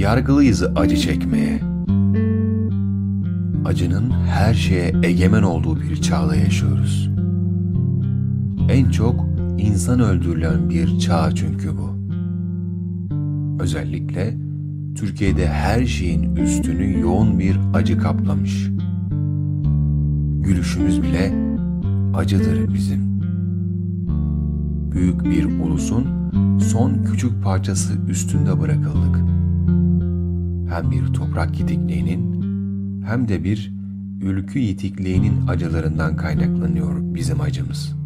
Yargılıyız acı çekmeye. Acının her şeye egemen olduğu bir çağda yaşıyoruz. En çok insan öldürülen bir çağ çünkü bu. Özellikle Türkiye'de her şeyin üstünü yoğun bir acı kaplamış. Gülüşümüz bile acıdır bizim. Büyük bir ulusun son küçük parçası üstünde bırakıldık. Hem bir toprak yitikliğinin hem de bir ülkü yitikliğinin acılarından kaynaklanıyor bizim acımız.''